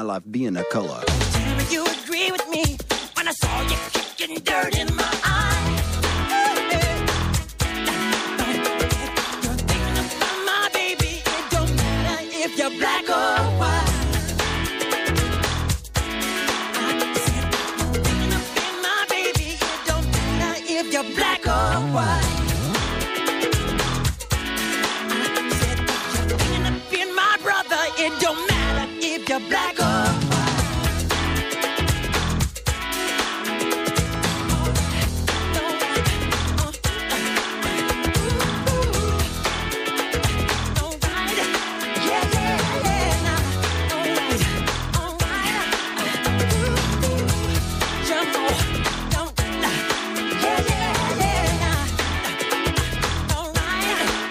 my life being a color.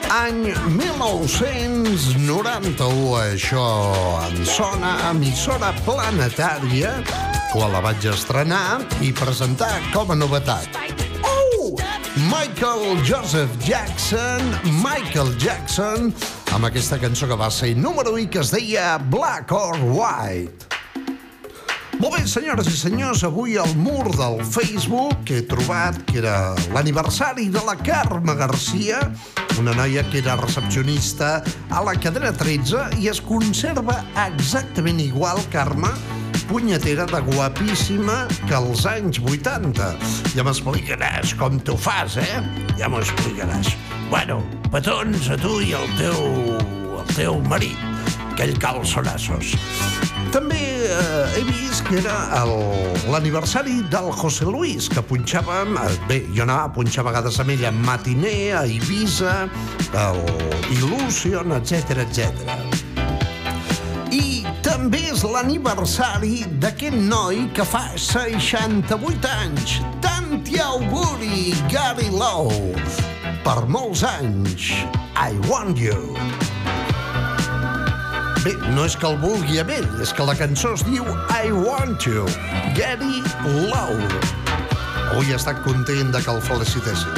Any 1991, això en sona emissora planetària, quan la vaig estrenar i presentar com a novetat. Oh! Michael Joseph Jackson, Michael Jackson, amb aquesta cançó que va ser número 1 que es deia Black or White. Molt bé, senyores i senyors, avui al mur del Facebook he trobat que era l'aniversari de la Carme Garcia, una noia que era recepcionista a la cadena 13 i es conserva exactament igual, Carme, punyetera de guapíssima que als anys 80. Ja m'explicaràs com t'ho fas, eh? Ja m'ho explicaràs. Bueno, petons a tu i al teu, al teu marit, aquell calçonassos. També eh, he vist que era l'aniversari del José Luis, que punxàvem... eh, Bé, jo anava a punxar a vegades amb ella a Matiner, a Ibiza, el Illusion, etc etc. I també és l'aniversari d'aquest noi que fa 68 anys, tanti auguri, Gary Lowe. Per molts anys, I want you. Bé, no és que el vulgui a ell, és que la cançó es diu I Want You, Gary Lowe. Avui he estat content de que el felicitessin.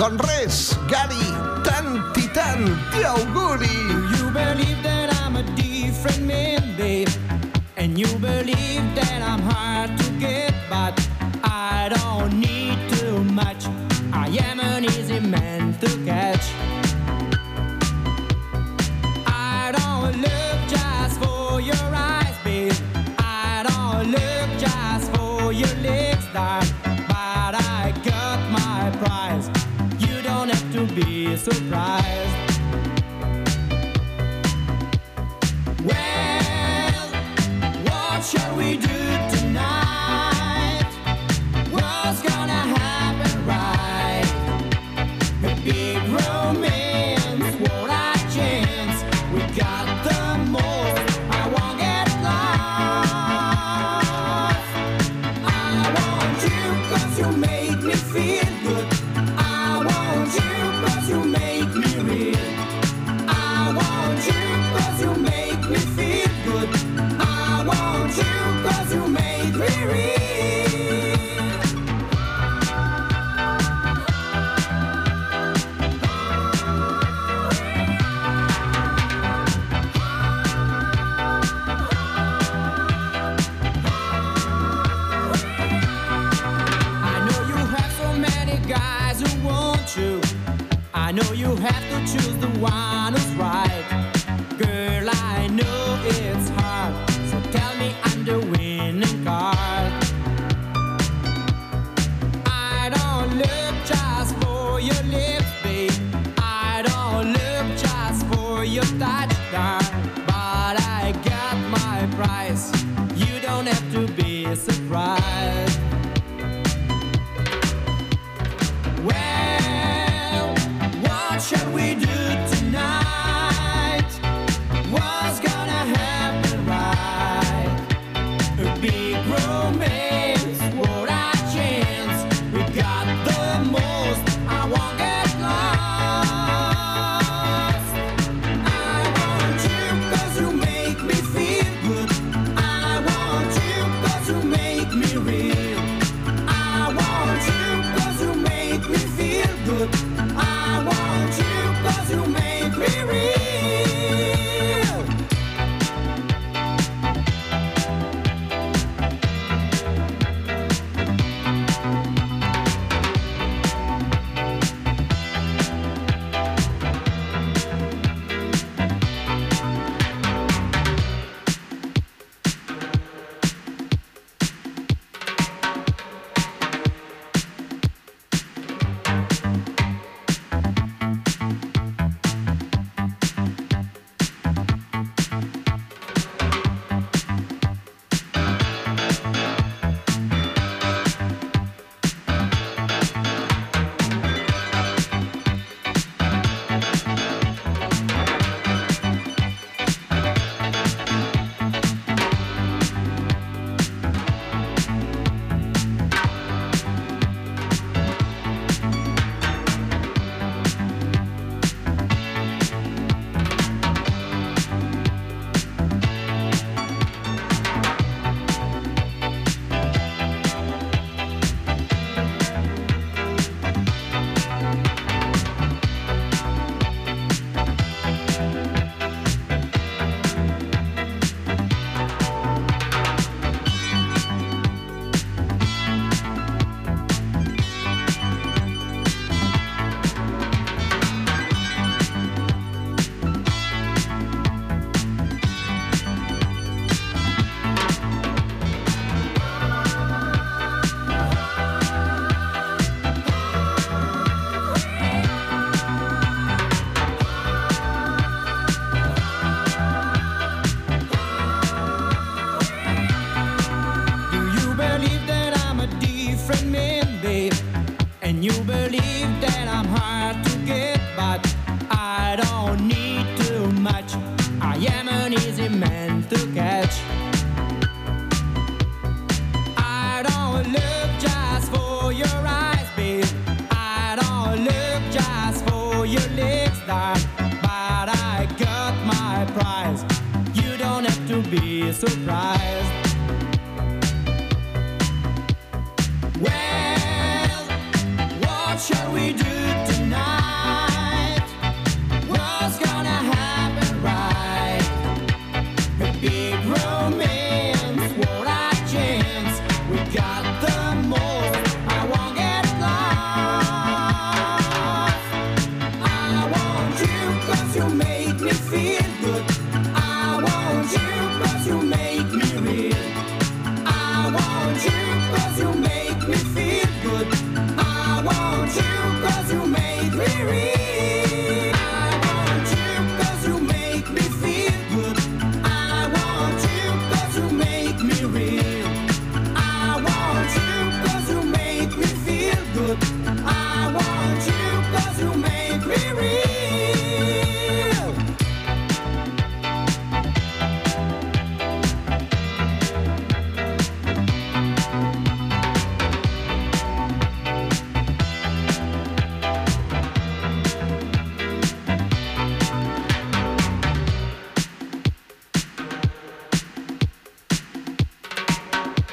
Doncs res, Gary, tant i tant i auguri. You believe that I'm a different man, babe. And you believe that I'm hard to get, but I don't need too much. I am an easy man to catch. Look just for your legs, darling.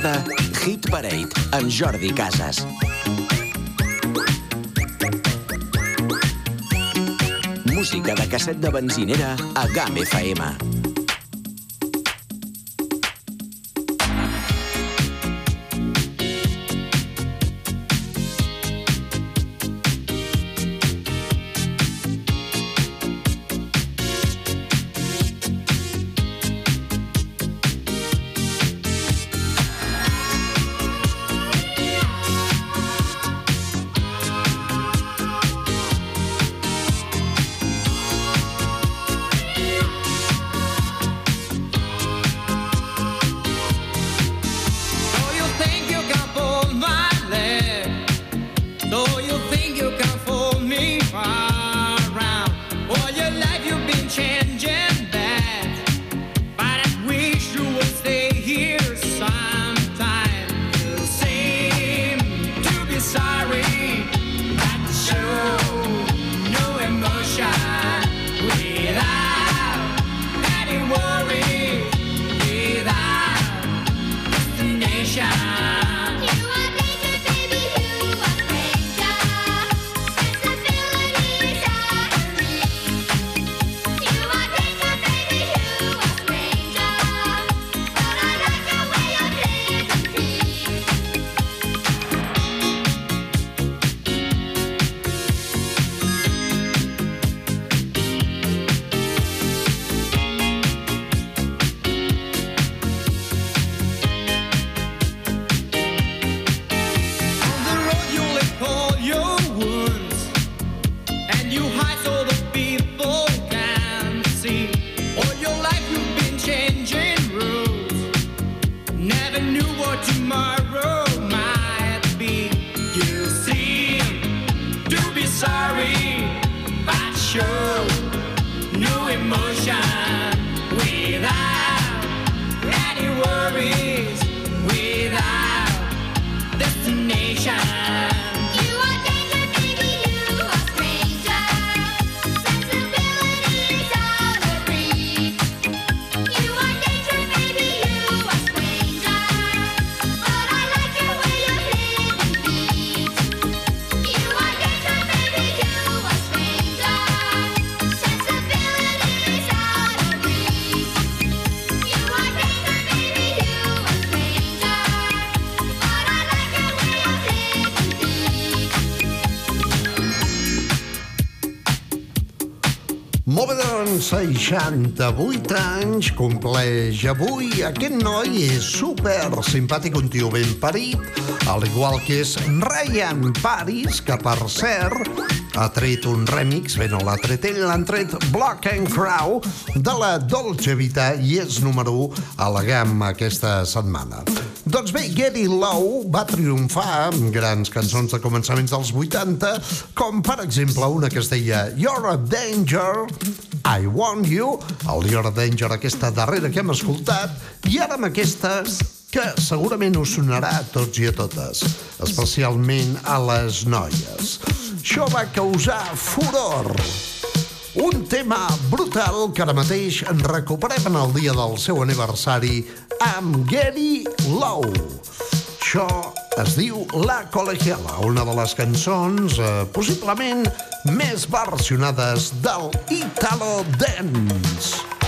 tarda, Hit Parade, amb Jordi Casas. Música de casset de benzinera a GAM FM. 68 anys, compleix avui. Aquest noi és super simpàtic, un tio ben parit, al igual que és Ryan Paris, que per cert ha tret un remix, bé, no l'ha tret ell, l'han tret Block and Crow de la Dolce Vita i és número 1 a la gamma aquesta setmana. Doncs bé, Gary Lowe va triomfar amb grans cançons de començaments dels 80, com per exemple una que es deia You're a Danger, I Want You, el a Danger, aquesta darrera que hem escoltat, i ara amb aquesta que segurament us sonarà a tots i a totes, especialment a les noies. Això va causar furor. Un tema brutal que ara mateix en recuperem en el dia del seu aniversari amb Gary Lowe. Això es diu La Colegiala, una de les cançons eh, possiblement més versionades del Italo Dance.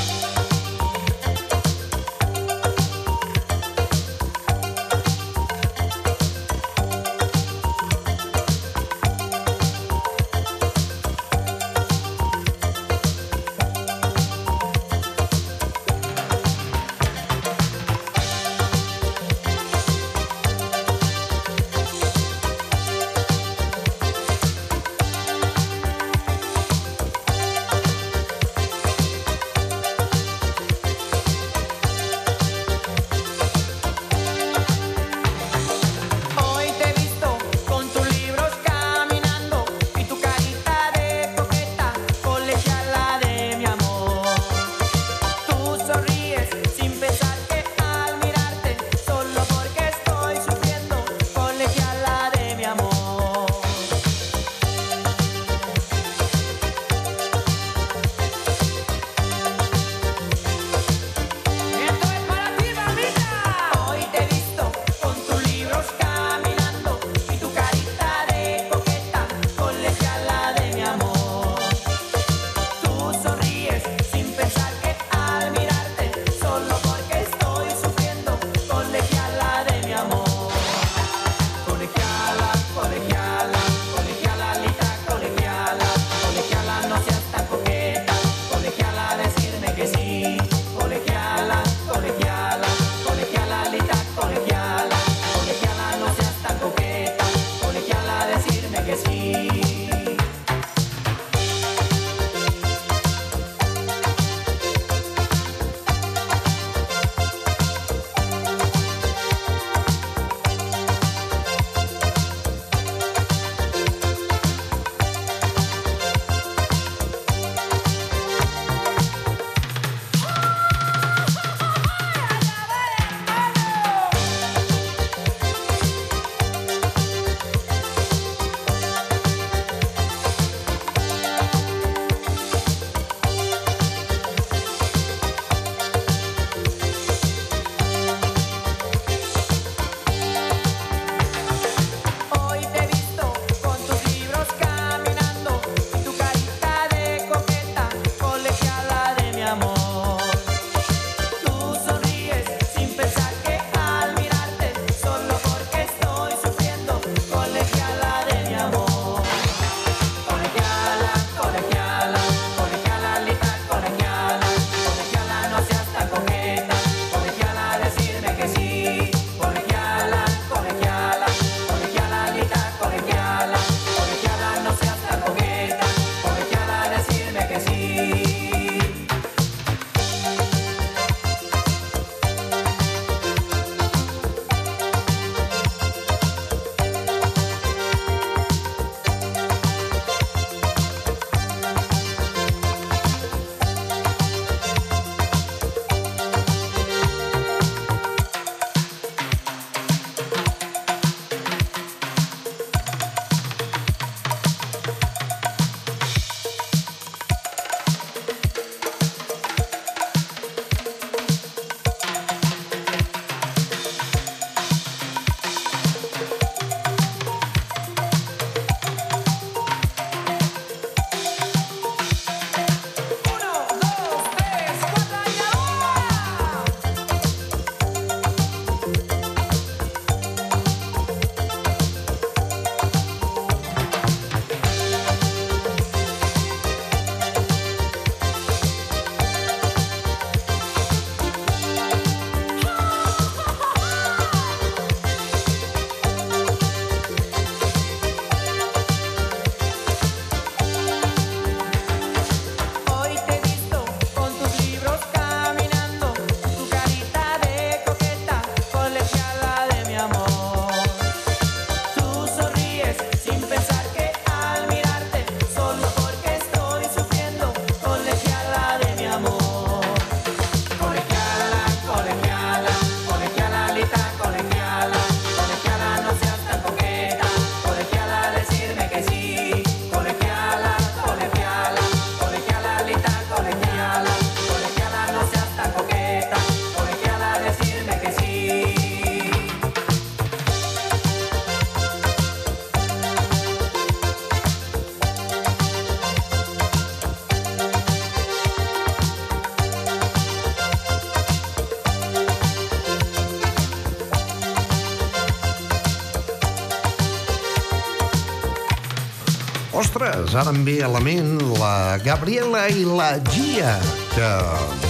Ostres, ara em ve a la ment la Gabriela i la Gia, que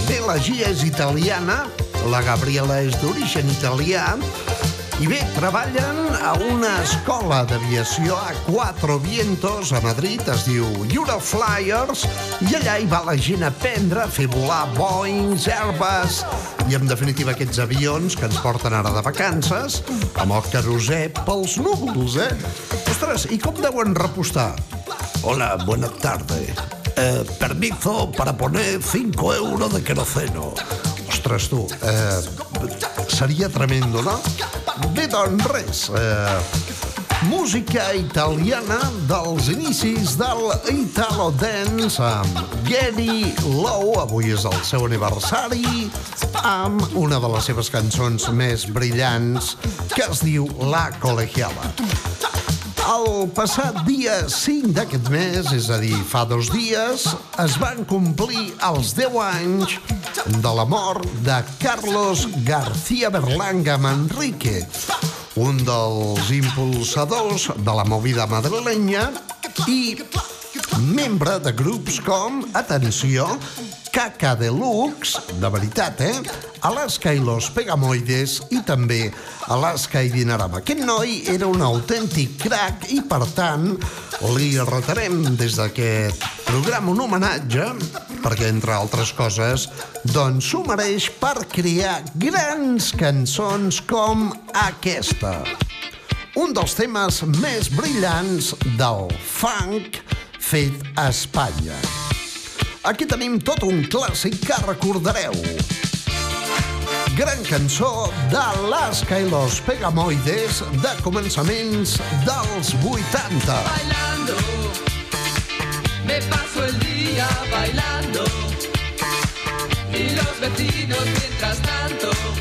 bé, la Gia és italiana, la Gabriela és d'origen italià, i bé, treballen a una escola d'aviació a Cuatro Vientos, a Madrid, es diu Euroflyers, i allà hi va la gent a aprendre a fer volar Boeings, Airbus, i en definitiva aquests avions que ens porten ara de vacances, amb el querosè pels núvols, eh? Ostres, i com deuen repostar? Hola, buena tarde. Eh, permiso para poner 5 euros de queroseno. Ostres, tu, eh, seria tremendo, no? Bé, doncs res, eh, música italiana dels inicis del Italo Dance amb Gary Lowe, avui és el seu aniversari, amb una de les seves cançons més brillants que es diu La Colegiala. El passat dia 5 d'aquest mes, és a dir, fa dos dies, es van complir els 10 anys de la mort de Carlos García Berlanga Manrique, un dels impulsadors de la movida madrilenya i membre de grups com, atenció, Caca Deluxe, de veritat, eh? Alaska i los Pegamoides i també Alaska i Dinarama. Aquest noi era un autèntic crack i, per tant, li retarem des d'aquest programa un homenatge perquè, entre altres coses, doncs s'ho mereix per crear grans cançons com aquesta. Un dels temes més brillants del funk fet a Espanya. Aquí tenim tot un clàssic que recordareu. Gran cançó d'Alaska i los Pegamoides de començaments dels 80. bailando. Me paso el día bailando. Y los vecinos mientras tanto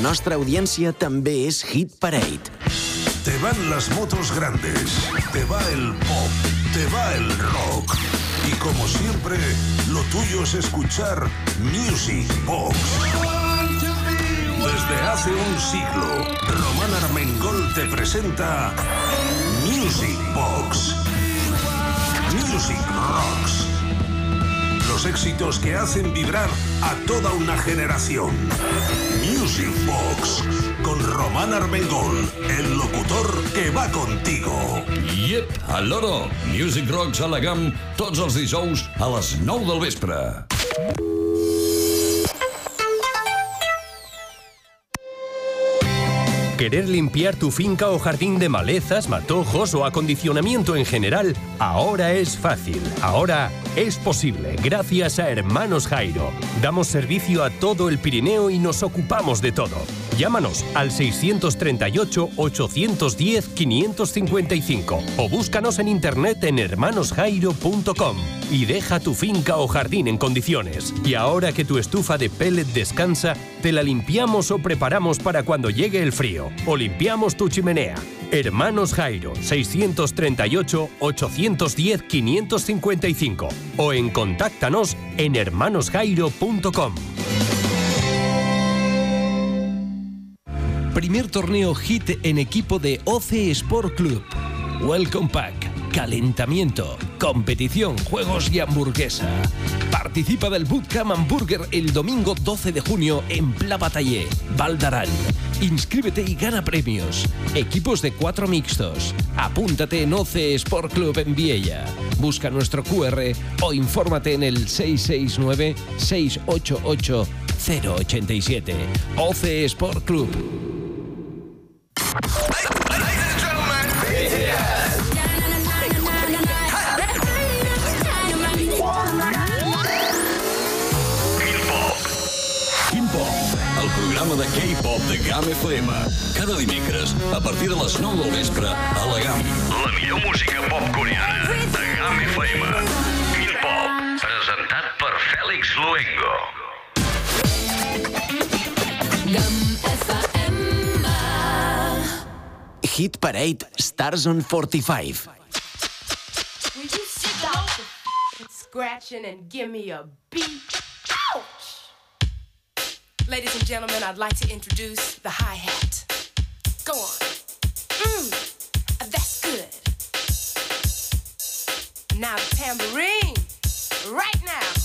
La nostra audiència també és Hit Parade. Te van las motos grandes, te va el pop, te va el rock. Y como siempre, lo tuyo es escuchar Music Box. Desde hace un siglo, Román Armengol te presenta Music Box. Music Rocks. Los éxitos que hacen vibrar a toda una generación. Román Armengol, el locutor que va contigo. Yep, al loro. Music Rocks a la GAM tots els dijous a les 9 del vespre. ¿Querer limpiar tu finca o jardín de malezas, matojos o acondicionamiento en general? Ahora es fácil. Ahora es posible gracias a Hermanos Jairo. Damos servicio a todo el Pirineo y nos ocupamos de todo. Llámanos al 638-810-555 o búscanos en internet en hermanosjairo.com y deja tu finca o jardín en condiciones. Y ahora que tu estufa de pellet descansa, te la limpiamos o preparamos para cuando llegue el frío. O limpiamos tu chimenea. Hermanos Jairo, 638-810-555 o en contáctanos en hermanosjairo.com. Primer torneo hit en equipo de OC Sport Club. Welcome Pack, calentamiento, competición, juegos y hamburguesa. Participa del Bootcamp Hamburger el domingo 12 de junio en Pla Batallé, Valdarán. Inscríbete y gana premios. Equipos de cuatro mixtos. Apúntate en OC Sport Club en Viella. Busca nuestro QR o infórmate en el 669 688 087. OC Sport Club. Programa de K-pop de GAM FM. Cada dimecres, a partir de les 9 del vespre, a la GAM. La millor música pop coreana Hit Parade Stars on 45. Will you stop scratching and give me a beat? Ouch! Ladies and gentlemen, I'd like to introduce the hi hat. Go on. Mmm, that's good. Now the tambourine. Right now.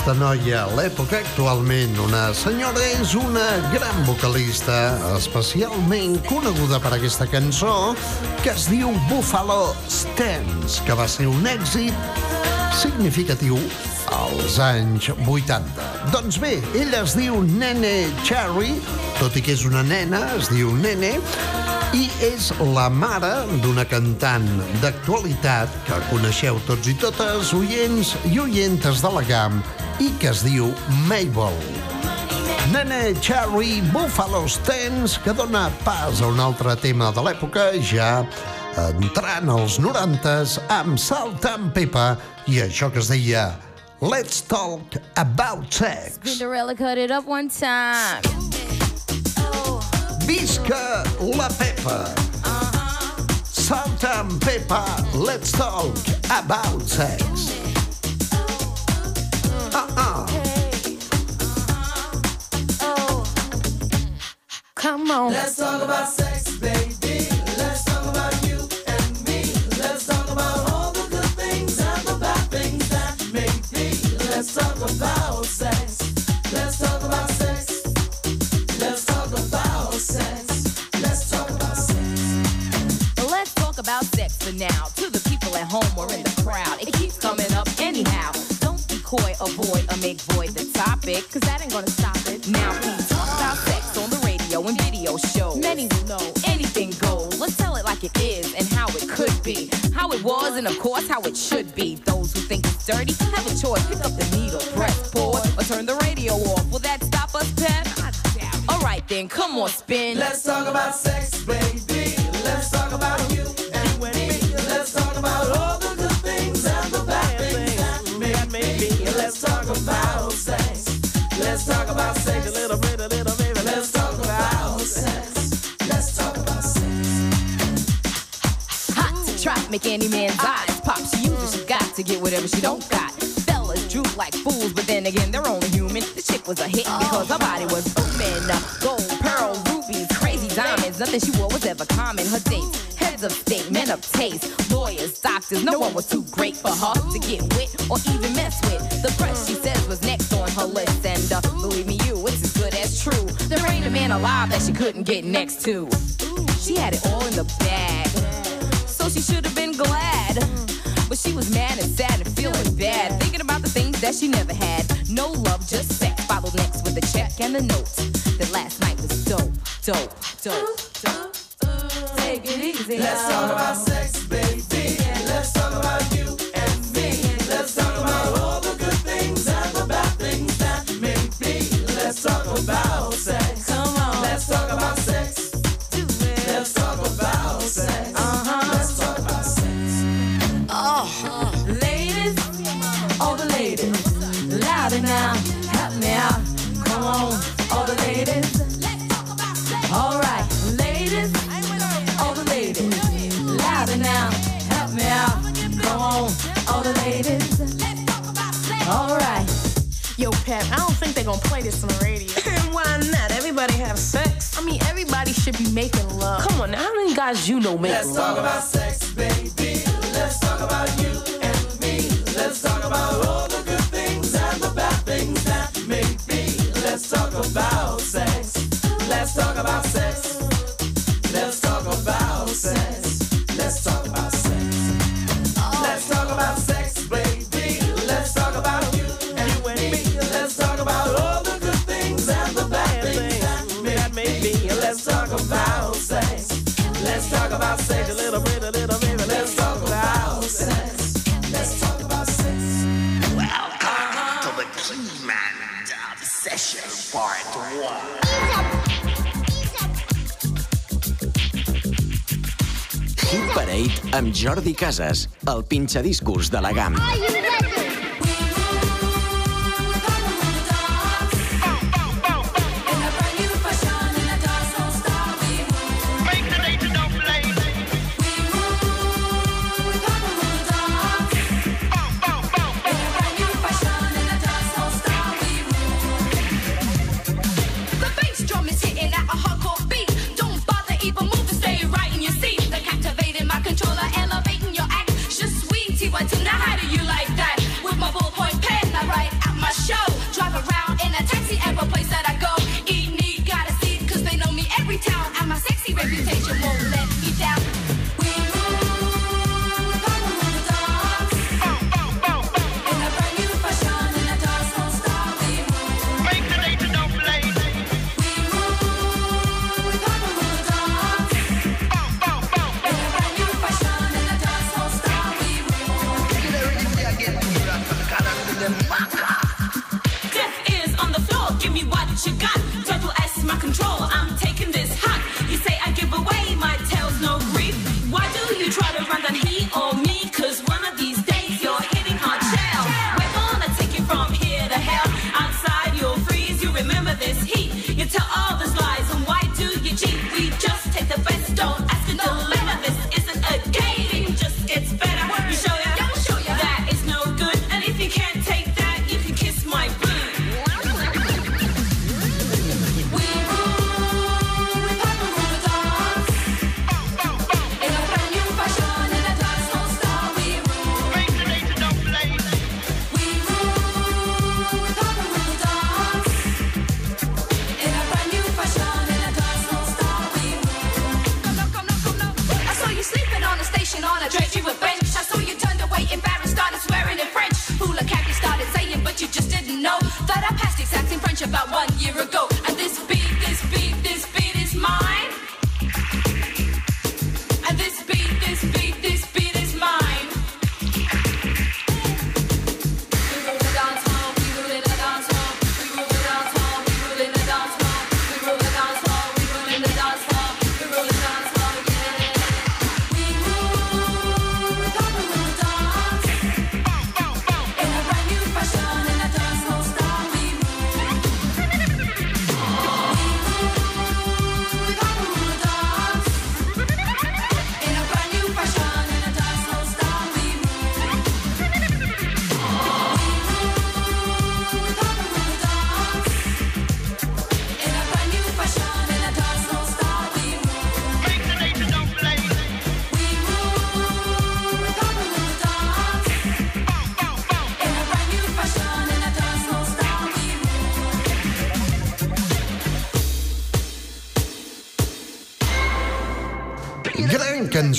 Aquesta noia, a l'època actualment, una senyora, és una gran vocalista, especialment coneguda per aquesta cançó que es diu Buffalo Stance, que va ser un èxit significatiu als anys 80. Doncs bé, ella es diu Nene Cherry, tot i que és una nena, es diu Nene, i és la mare d'una cantant d'actualitat que coneixeu tots i totes, oients i oientes de la GAM, i que es diu Mabel. Nene Cherry Buffalo Stance, que dona pas a un altre tema de l'època, ja entrant als 90s amb Salt and Pepper i això que es deia Let's Talk About Sex. Cinderella cut it up one time. Visca la Pepa! Salt and Pepper, let's talk about sex. Come on. Let's talk about sex, baby. Let's talk about you and me. Let's talk about all the good things and the bad things that may be. Let's talk about sex. Let's talk about sex. Let's talk about sex. Let's talk about sex. Well, let's talk about sex for now. To the people at home or in the crowd, it keeps coming up anyhow. Don't be coy, avoid, or make void the topic, cause that ain't gonna dirty have a choice. Pick up the needle, press pause, or turn the radio off. Will that stop us, Pep? Alright then, come on, spin. Let's talk about sex, baby. She don't got. Fellas droop like fools, but then again, they're only human. The chick was a hit because her body was booming. Gold, pearl, rubies, crazy diamonds. Nothing she wore was ever common. Her dates, heads of state, men of taste, lawyers, doctors. No one was too great for her to get with or even mess with. The press, she says, was next on her list. And uh, believe me, you, it's as good as true. There ain't a man alive that she couldn't get next to. She had it all in the bag so she should have been glad. But she was mad and sad and feeling bad, thinking about the things that she never had. No love, just sex. Followed next with the check and the note. That last night was dope, dope, dope, dope. Take it easy. Let's talk about sex, baby. On, all the ladies. All right, ladies, all the ladies. Louder now, help me out. Come on, all the ladies. All right. Yo, Pep, I don't think they're gonna play this on the radio. Why not? Everybody have sex. I mean, everybody should be making love. Come on, now, how many guys you know make Let's love? talk about sex, baby. Let's talk about you and me. Let's talk about all the talk about sex. Let's talk about sex. Let's talk about sex. Let's talk about sex. Let's talk about sex, baby. Let's talk about you and me. Let's talk about all the good things and the bad things that may be. Let's talk about sex. Let's talk about sex a little bit, a little bit. Session Part One. Hit Parade amb Jordi Casas, el pinxadiscos de la GAM. The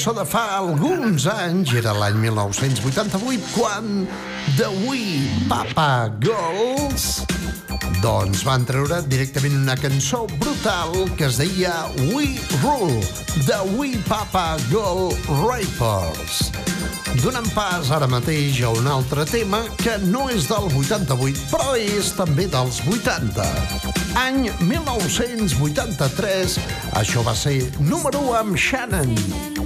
cançó de fa alguns anys, era l'any 1988, quan The We Papa Girls doncs van treure directament una cançó brutal que es deia We Rule, The We Papa Girl Rapers. Donant pas ara mateix a un altre tema que no és del 88, però és també dels 80. Any 1983, això va ser número 1 amb Shannon.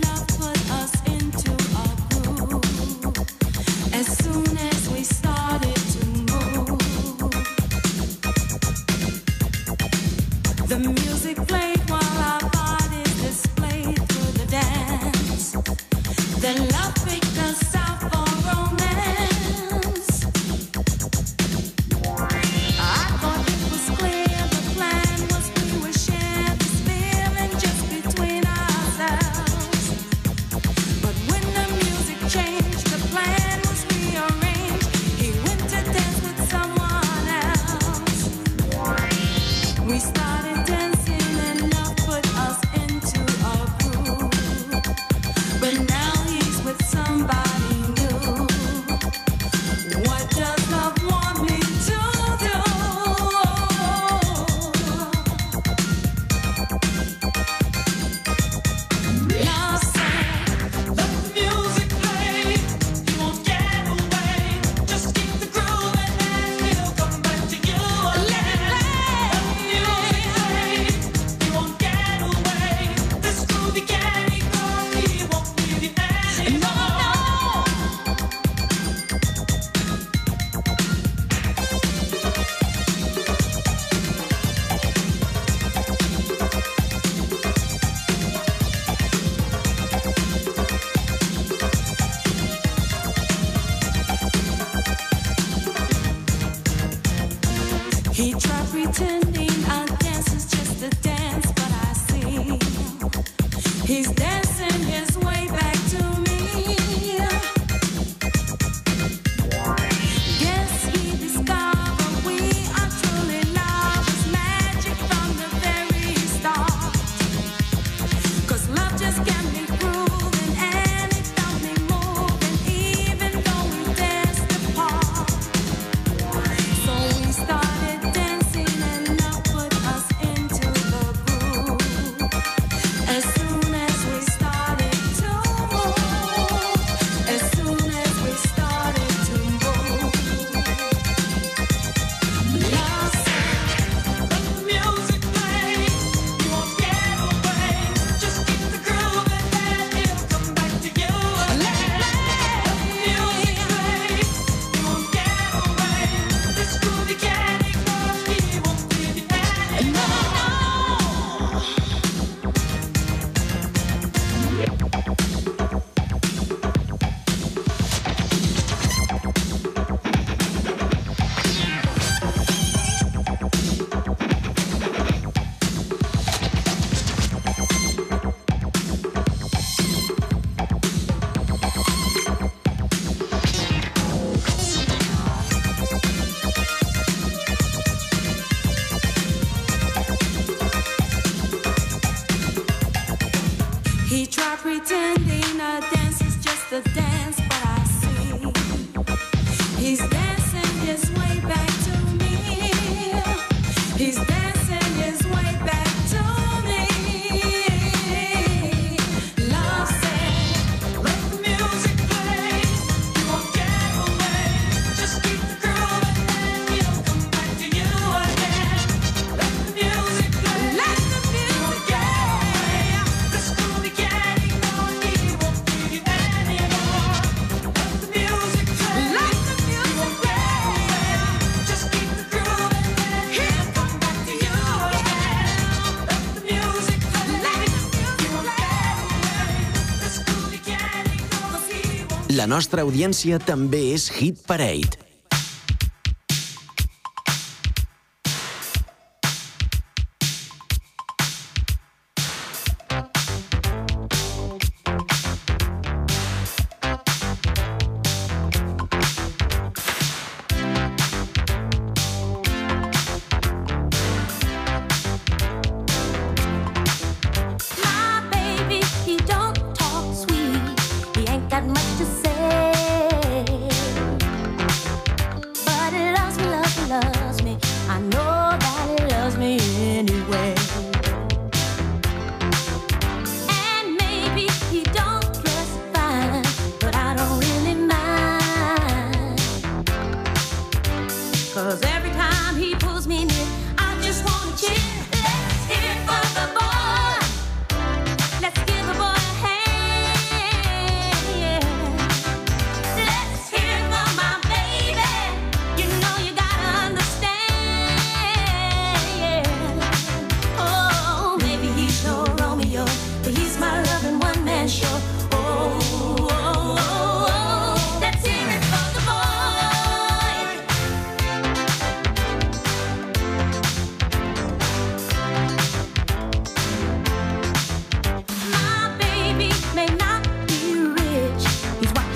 La nostra audiència també és Hit Parade.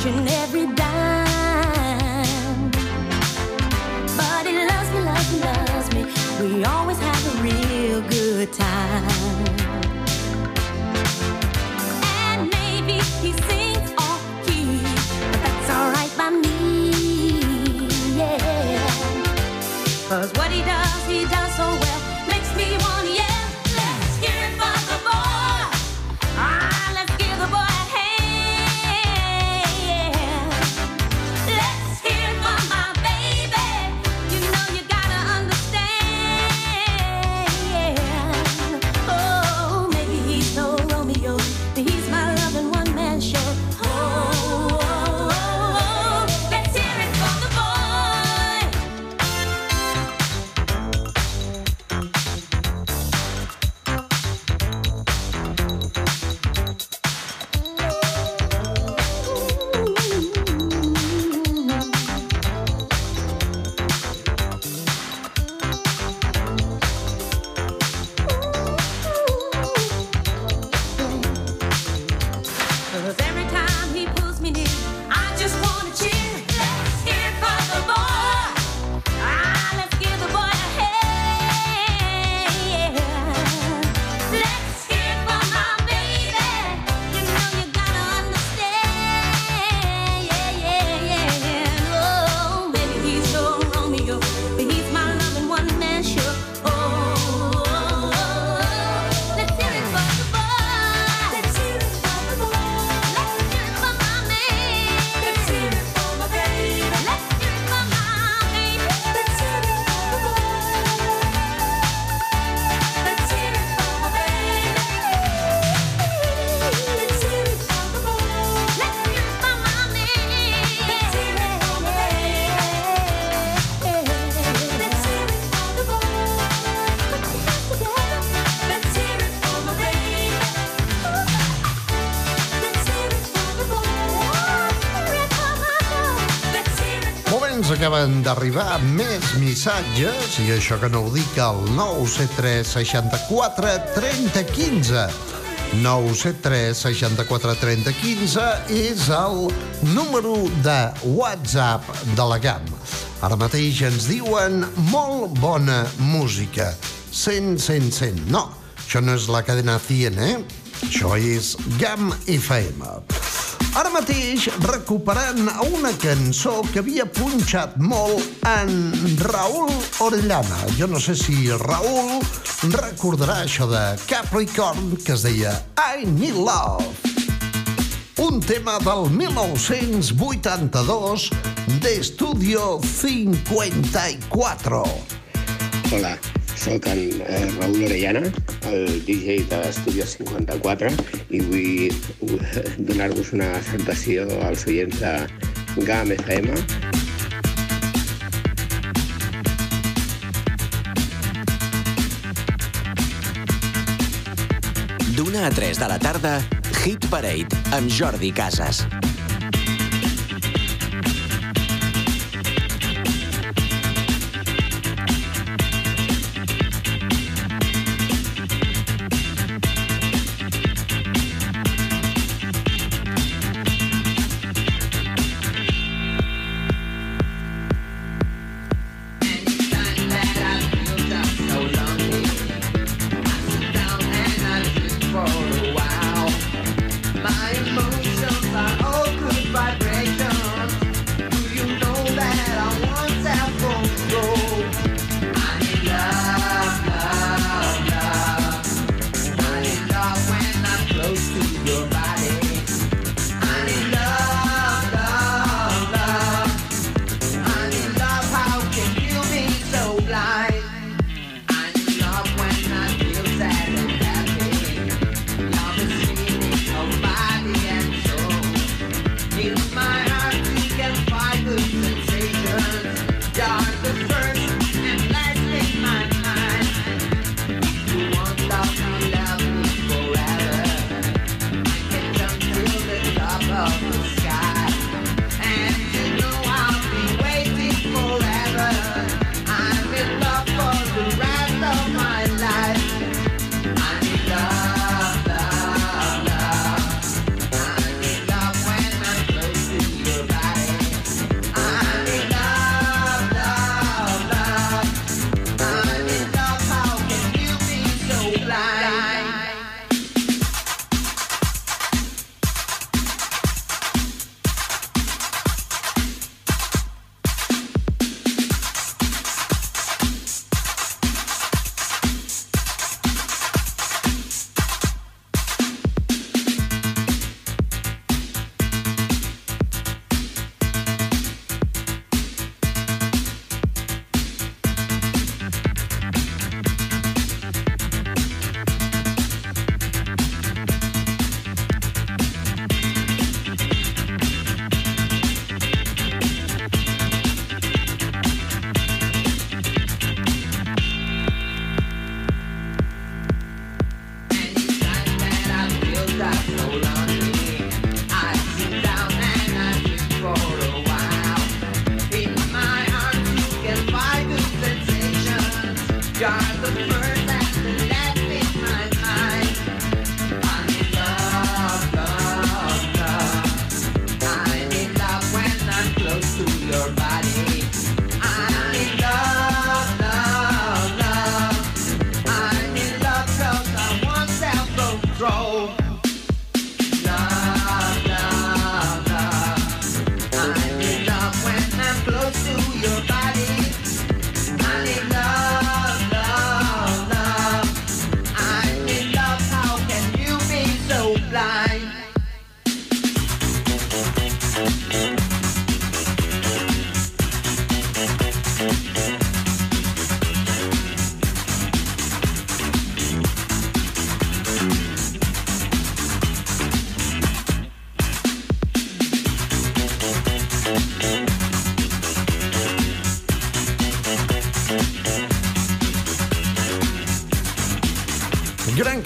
you never acaben d'arribar més missatges, i això que no ho dic al 973 64 30 15. 973 64 30 15 és el número de WhatsApp de la GAM. Ara mateix ens diuen molt bona música. 100, 100, 100. No, això no és la cadena 100, eh? Això és GAM FM. Ara mateix recuperant una cançó que havia punxat molt en Raül Orellana. Jo no sé si Raül recordarà això de Capricorn que es deia I Need Love. Un tema del 1982 d'Estudio 54. Hola, sóc en eh, Raül Orellana, el DJ de l'Estudio 54, i vull eh, donar-vos una salutació als oients de GAM FM. D'una a 3 de la tarda, Hit Parade amb Jordi Casas.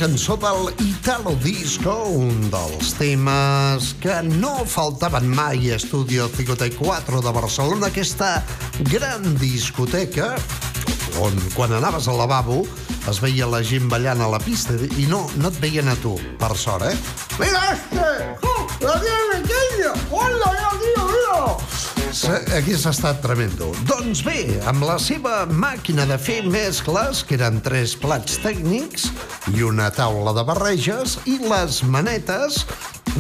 Cançó del Italo Disco, un dels temes que no faltaven mai a Estudio 54 de Barcelona, aquesta gran discoteca on quan anaves al lavabo es veia la gent ballant a la pista i no, no et veien a tu, per sort, eh? Mira este! ¡Oh, la Hagués estat tremendo. Doncs bé, amb la seva màquina de fer mescles, que eren tres plats tècnics i una taula de barreges, i les manetes,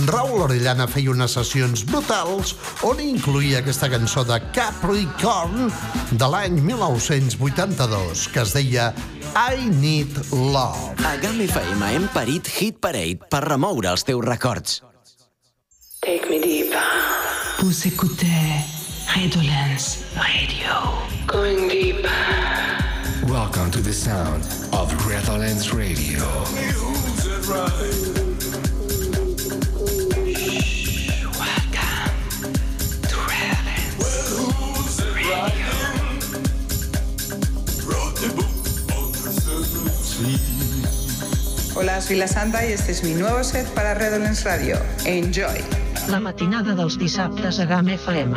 Raül Orellana feia unes sessions brutals on incluïa aquesta cançó de Capricorn de l'any 1982, que es deia I Need Love. A GAM FM hem parit Hit Parade per remoure els teus records. Take me deep. Vous écoutez Redolence Radio. Going deep. Welcome to the sound of Redolence Radio. Hola, soy La Santa y este es mi nuevo set para Redolence Radio. Enjoy. La matinada dels dissabtes a GAM FM.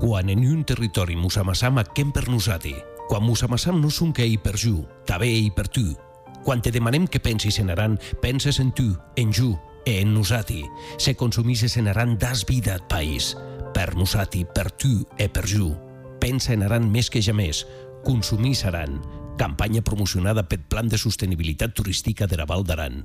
Quan en un territori musamassam aquem per nosati, quan musamassam no som que hi per ju, també hi per tu. Quan te demanem que pensis en Aran, penses en tu, en ju, e en nosati. Se consumisses en Aran, das vida al país. Per nosati, per tu e per ju. Pensa en Aran més que jamés. Consumís Aran. Campanya promocionada pel Plan de Sostenibilitat Turística de la Val d'Aran.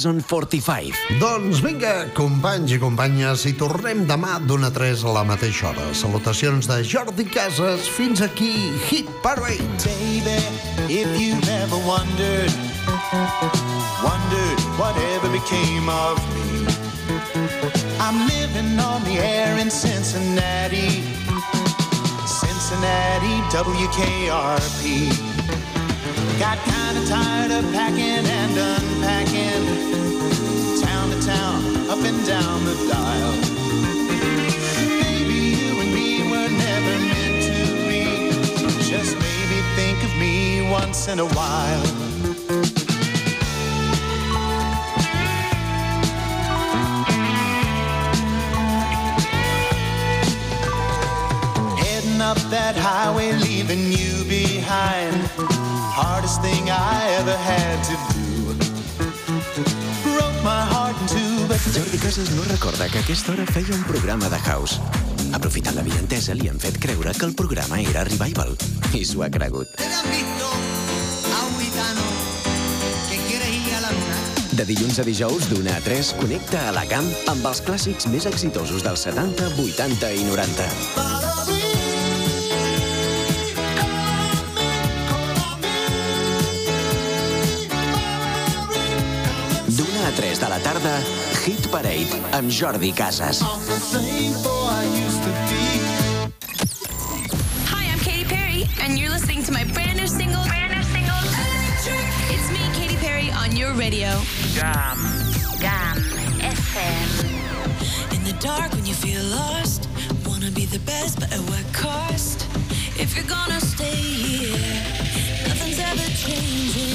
Stars on 45. Doncs vinga, companys i companyes, i tornem demà d'una a 3 a la mateixa hora. Salutacions de Jordi Casas. Fins aquí, Hit Parade. Baby, if you never wondered, wondered whatever became of me. I'm living on the air in Cincinnati, Cincinnati, WKRP. Got kinda tired of packing and unpacking. Town to town, up and down the dial. Maybe you and me were never meant to be. Just maybe think of me once in a while. up that highway, leaving you behind. Hardest thing I ever had to do. Broke my heart in two, but Jordi Casas no recorda que a aquesta hora feia un programa de house. Aprofitant la viantesa, li han fet creure que el programa era Revival. I s'ho ha cregut. A un gitano que quiere ir a la luna. De dilluns a dijous, d'una a 3, connecta a la camp amb els clàssics més exitosos dels 70, 80 i 90. La tarda, Hit Parade amb Jordi Casas. Hi, I'm Katy Perry, and you're listening to my brand new single. Brand new single. It's me, Katy Perry, on your radio. Gam. Gam FM. In the dark when you feel lost, wanna be the best, but at what cost? If you're gonna stay here, nothing's ever changing.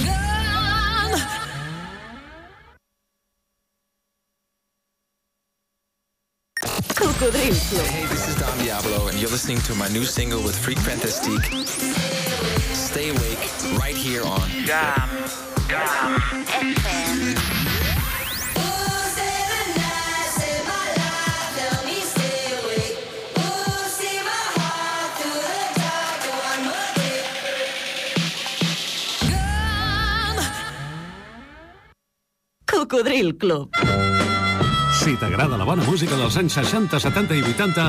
Gone. Cocodril Club. Hey, this is Don Diablo, and you're listening to my new single with Freak Fantastique. Stay awake right here on Gam. Gam FM. Cocodril Club. Si t'agrada la bona música dels anys 60, 70 i 80,